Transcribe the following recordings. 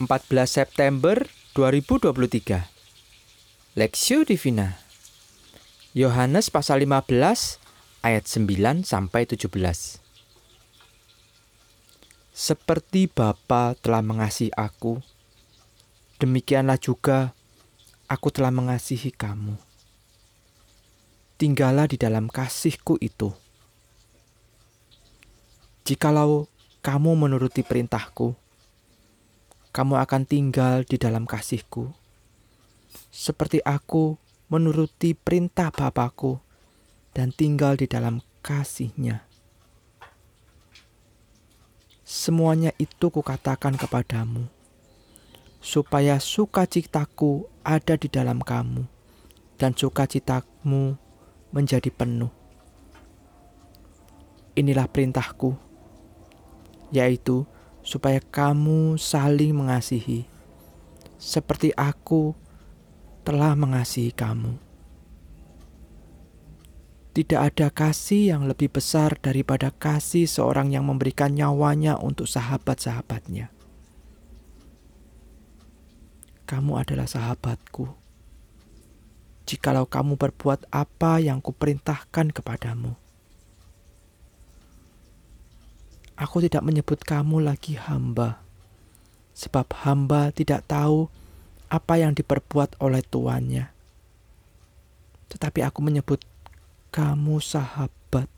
14 September 2023 Lexio Divina. Yohanes pasal 15 ayat 9 sampai 17 Seperti Bapa telah mengasihi aku demikianlah juga aku telah mengasihi kamu. Tinggallah di dalam kasihku itu. Jikalau kamu menuruti perintahku, kamu akan tinggal di dalam kasihku. Seperti aku menuruti perintah Bapakku dan tinggal di dalam kasihnya. Semuanya itu kukatakan kepadamu, supaya sukacitaku ada di dalam kamu, dan sukacitamu menjadi penuh. Inilah perintahku yaitu supaya kamu saling mengasihi, seperti aku telah mengasihi kamu. Tidak ada kasih yang lebih besar daripada kasih seorang yang memberikan nyawanya untuk sahabat-sahabatnya. Kamu adalah sahabatku. Jikalau kamu berbuat apa yang kuperintahkan kepadamu. Aku tidak menyebut kamu lagi hamba, sebab hamba tidak tahu apa yang diperbuat oleh tuannya. Tetapi aku menyebut kamu sahabat,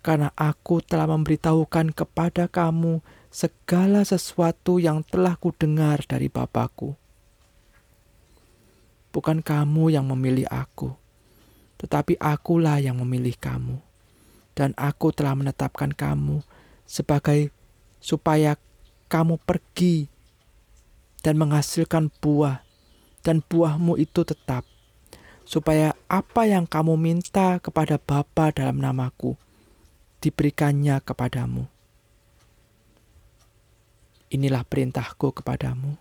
karena aku telah memberitahukan kepada kamu segala sesuatu yang telah kudengar dari Bapakku. Bukan kamu yang memilih aku, tetapi akulah yang memilih kamu dan aku telah menetapkan kamu sebagai supaya kamu pergi dan menghasilkan buah dan buahmu itu tetap supaya apa yang kamu minta kepada Bapa dalam namaku diberikannya kepadamu. Inilah perintahku kepadamu.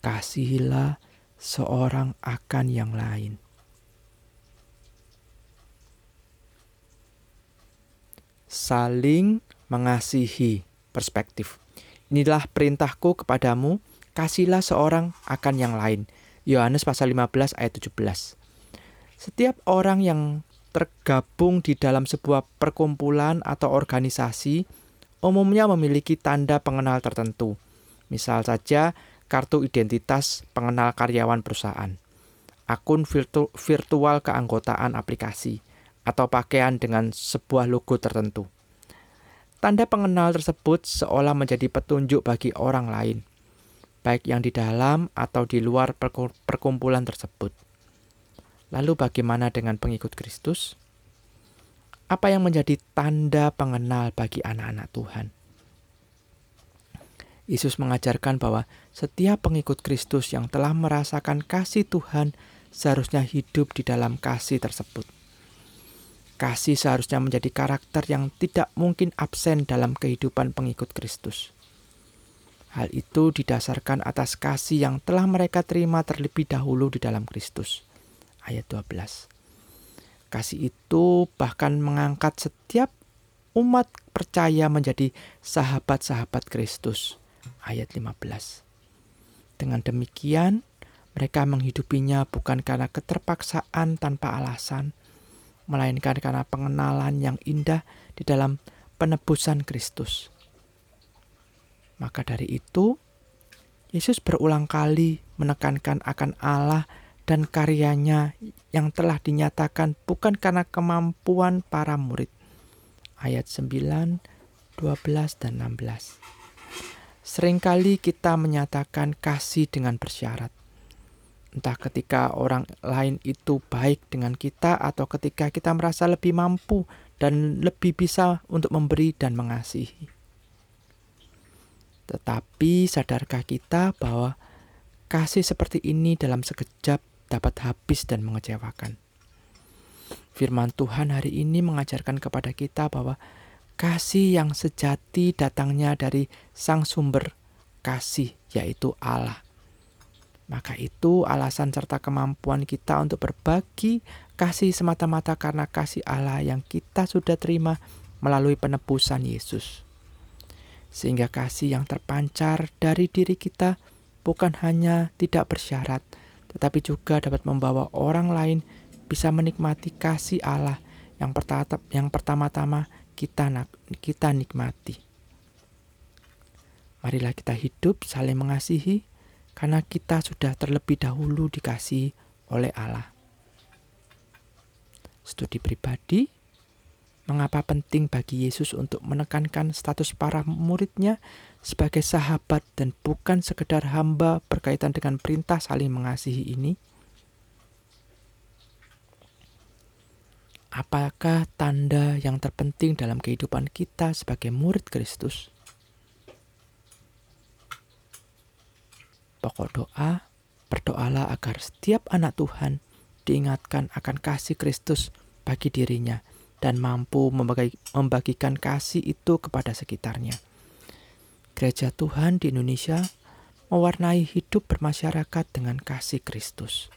Kasihilah seorang akan yang lain. Saling mengasihi perspektif. Inilah perintahku kepadamu, kasihlah seorang akan yang lain. Yohanes pasal 15 ayat 17. Setiap orang yang tergabung di dalam sebuah perkumpulan atau organisasi umumnya memiliki tanda pengenal tertentu. Misal saja kartu identitas pengenal karyawan perusahaan, akun virtu virtual keanggotaan aplikasi, atau pakaian dengan sebuah logo tertentu. Tanda pengenal tersebut seolah menjadi petunjuk bagi orang lain, baik yang di dalam atau di luar perkumpulan tersebut. Lalu, bagaimana dengan pengikut Kristus? Apa yang menjadi tanda pengenal bagi anak-anak Tuhan? Yesus mengajarkan bahwa setiap pengikut Kristus yang telah merasakan kasih Tuhan seharusnya hidup di dalam kasih tersebut. Kasih seharusnya menjadi karakter yang tidak mungkin absen dalam kehidupan pengikut Kristus. Hal itu didasarkan atas kasih yang telah mereka terima terlebih dahulu di dalam Kristus. Ayat 12. Kasih itu bahkan mengangkat setiap umat percaya menjadi sahabat-sahabat Kristus. Ayat 15. Dengan demikian, mereka menghidupinya bukan karena keterpaksaan tanpa alasan, melainkan karena pengenalan yang indah di dalam penebusan Kristus. Maka dari itu, Yesus berulang kali menekankan akan Allah dan karyanya yang telah dinyatakan bukan karena kemampuan para murid. Ayat 9, 12, dan 16. Seringkali kita menyatakan kasih dengan bersyarat entah ketika orang lain itu baik dengan kita atau ketika kita merasa lebih mampu dan lebih bisa untuk memberi dan mengasihi. Tetapi sadarkah kita bahwa kasih seperti ini dalam sekejap dapat habis dan mengecewakan? Firman Tuhan hari ini mengajarkan kepada kita bahwa kasih yang sejati datangnya dari Sang Sumber kasih, yaitu Allah. Maka itu alasan serta kemampuan kita untuk berbagi kasih semata-mata karena kasih Allah yang kita sudah terima melalui penebusan Yesus. sehingga kasih yang terpancar dari diri kita bukan hanya tidak bersyarat, tetapi juga dapat membawa orang lain bisa menikmati kasih Allah yang pertama yang pertama-tama kita kita nikmati. Marilah kita hidup saling mengasihi karena kita sudah terlebih dahulu dikasih oleh Allah. Studi pribadi, mengapa penting bagi Yesus untuk menekankan status para muridnya sebagai sahabat dan bukan sekedar hamba berkaitan dengan perintah saling mengasihi ini? Apakah tanda yang terpenting dalam kehidupan kita sebagai murid Kristus? Pokok doa, berdoalah agar setiap anak Tuhan diingatkan akan kasih Kristus bagi dirinya dan mampu membagi, membagikan kasih itu kepada sekitarnya. Gereja Tuhan di Indonesia mewarnai hidup bermasyarakat dengan kasih Kristus.